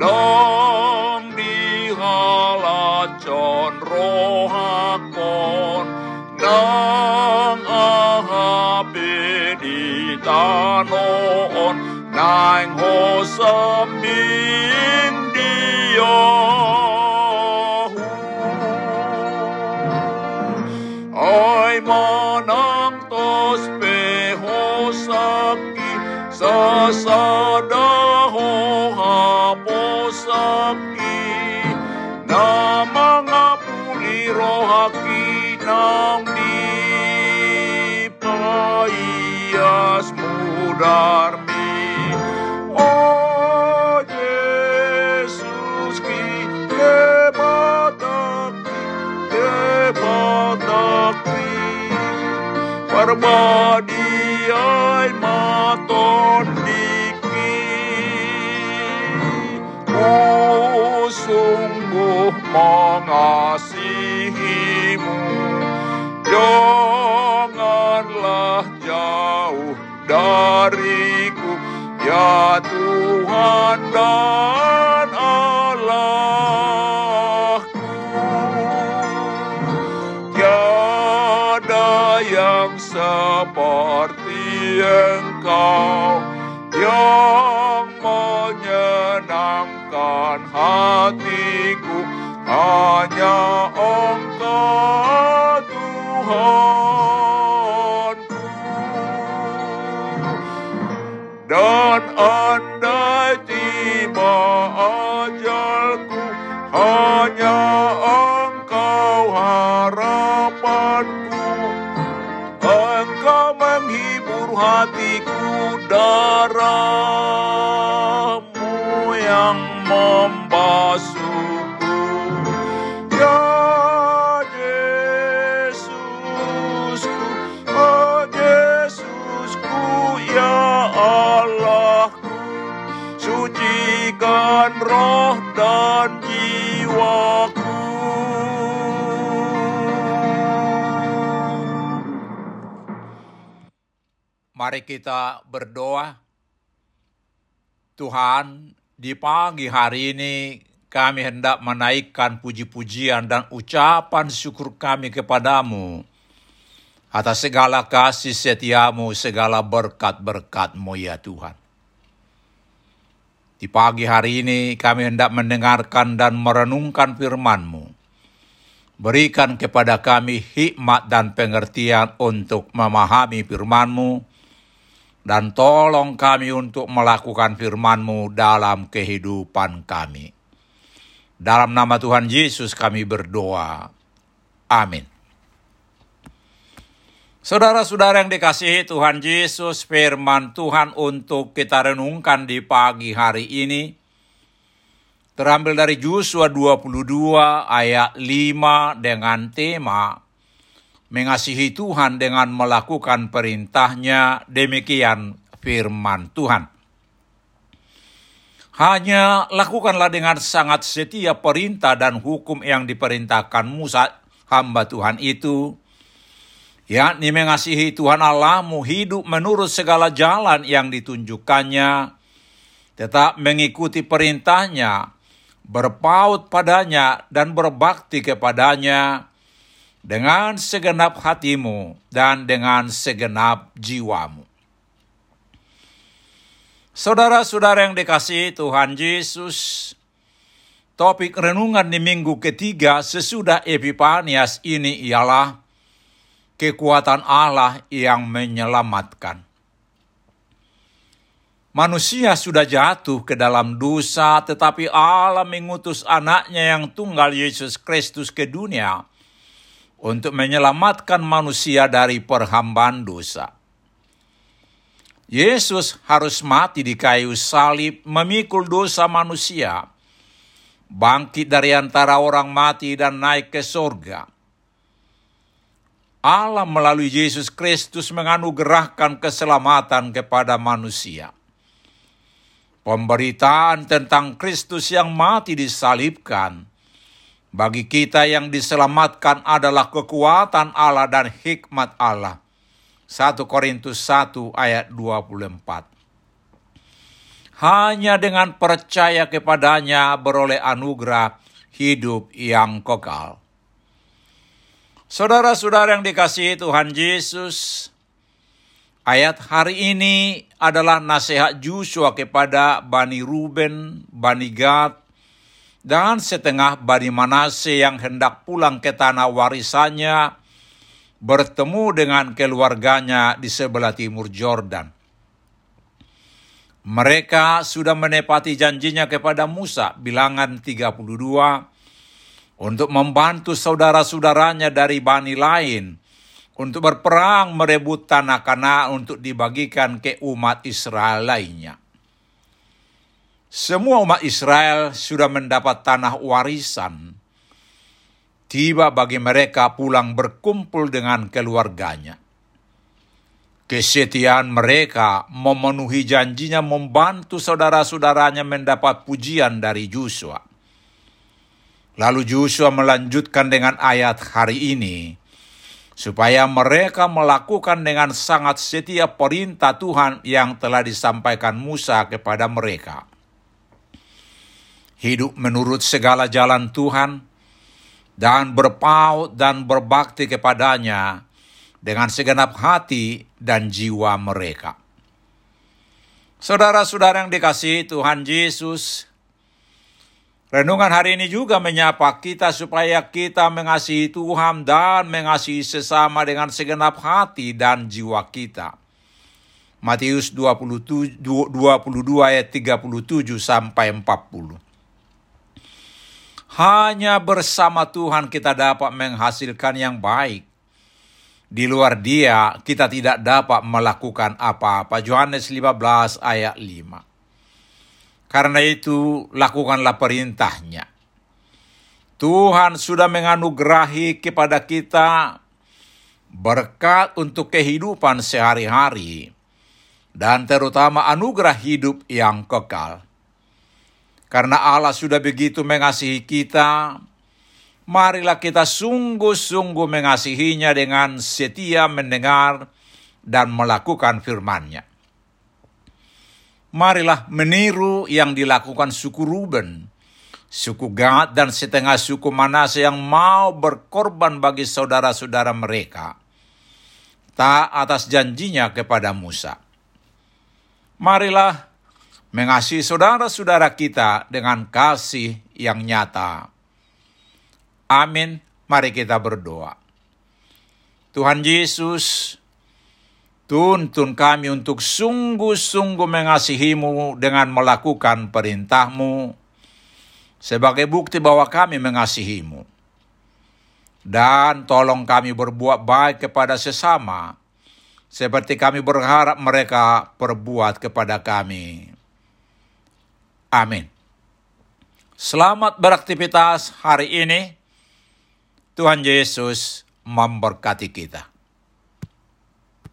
Dong dihalacon rohakon Nang ahapeditanoon Nang hosam Parbadi ay matondiki Oh sungguh mengasihimu. Janganlah jauh dariku Ya Tuhan dan yang seperti engkau Darahmu yang membasuhku Mari kita berdoa. Tuhan, di pagi hari ini kami hendak menaikkan puji-pujian dan ucapan syukur kami kepadamu atas segala kasih setiamu, segala berkat-berkatmu ya Tuhan. Di pagi hari ini kami hendak mendengarkan dan merenungkan firman-Mu. Berikan kepada kami hikmat dan pengertian untuk memahami firman-Mu, dan tolong kami untuk melakukan firman-Mu dalam kehidupan kami. Dalam nama Tuhan Yesus kami berdoa. Amin. Saudara-saudara yang dikasihi Tuhan Yesus, firman Tuhan untuk kita renungkan di pagi hari ini terambil dari Yosua 22 ayat 5 dengan tema mengasihi Tuhan dengan melakukan perintahnya, demikian firman Tuhan. Hanya lakukanlah dengan sangat setia perintah dan hukum yang diperintahkan Musa, hamba Tuhan itu, yakni mengasihi Tuhan Allahmu hidup menurut segala jalan yang ditunjukkannya, tetap mengikuti perintahnya, berpaut padanya dan berbakti kepadanya dengan segenap hatimu dan dengan segenap jiwamu. Saudara-saudara yang dikasihi Tuhan Yesus, topik renungan di minggu ketiga sesudah Epipanias ini ialah kekuatan Allah yang menyelamatkan. Manusia sudah jatuh ke dalam dosa, tetapi Allah mengutus anaknya yang tunggal Yesus Kristus ke dunia untuk menyelamatkan manusia dari perhambaan dosa. Yesus harus mati di kayu salib memikul dosa manusia, bangkit dari antara orang mati dan naik ke sorga. Allah melalui Yesus Kristus menganugerahkan keselamatan kepada manusia. Pemberitaan tentang Kristus yang mati disalibkan bagi kita yang diselamatkan adalah kekuatan Allah dan hikmat Allah 1 Korintus 1 ayat 24. Hanya dengan percaya kepadanya beroleh anugerah hidup yang kekal. Saudara-saudara yang dikasihi Tuhan Yesus, ayat hari ini adalah nasihat Joshua kepada Bani Ruben, Bani Gad, dan setengah Bani Manase yang hendak pulang ke tanah warisannya bertemu dengan keluarganya di sebelah timur Jordan. Mereka sudah menepati janjinya kepada Musa, bilangan 32, untuk membantu saudara-saudaranya dari bani lain, untuk berperang merebut tanah kana untuk dibagikan ke umat Israel lainnya. Semua umat Israel sudah mendapat tanah warisan, tiba bagi mereka pulang berkumpul dengan keluarganya. Kesetiaan mereka memenuhi janjinya membantu saudara-saudaranya mendapat pujian dari Joshua. Lalu Joshua melanjutkan dengan ayat hari ini, supaya mereka melakukan dengan sangat setia perintah Tuhan yang telah disampaikan Musa kepada mereka. Hidup menurut segala jalan Tuhan, dan berpaut dan berbakti kepadanya dengan segenap hati dan jiwa mereka. Saudara-saudara yang dikasihi Tuhan Yesus, renungan hari ini juga menyapa kita supaya kita mengasihi Tuhan dan mengasihi sesama dengan segenap hati dan jiwa kita. Matius 22, 22 ayat 37 sampai 40. Hanya bersama Tuhan kita dapat menghasilkan yang baik. Di luar dia kita tidak dapat melakukan apa-apa. Yohanes 15 ayat 5. Karena itu lakukanlah perintahnya. Tuhan sudah menganugerahi kepada kita berkat untuk kehidupan sehari-hari dan terutama anugerah hidup yang kekal. Karena Allah sudah begitu mengasihi kita, marilah kita sungguh-sungguh mengasihinya dengan setia mendengar dan melakukan firman-Nya. Marilah meniru yang dilakukan suku Ruben, suku Gad dan setengah suku Manase yang mau berkorban bagi saudara-saudara mereka. Tak atas janjinya kepada Musa. Marilah mengasihi saudara-saudara kita dengan kasih yang nyata. Amin. Mari kita berdoa. Tuhan Yesus, tuntun kami untuk sungguh-sungguh mengasihimu dengan melakukan perintahmu sebagai bukti bahwa kami mengasihimu. Dan tolong kami berbuat baik kepada sesama, seperti kami berharap mereka berbuat kepada kami. Amin. Selamat beraktivitas hari ini. Tuhan Yesus memberkati kita.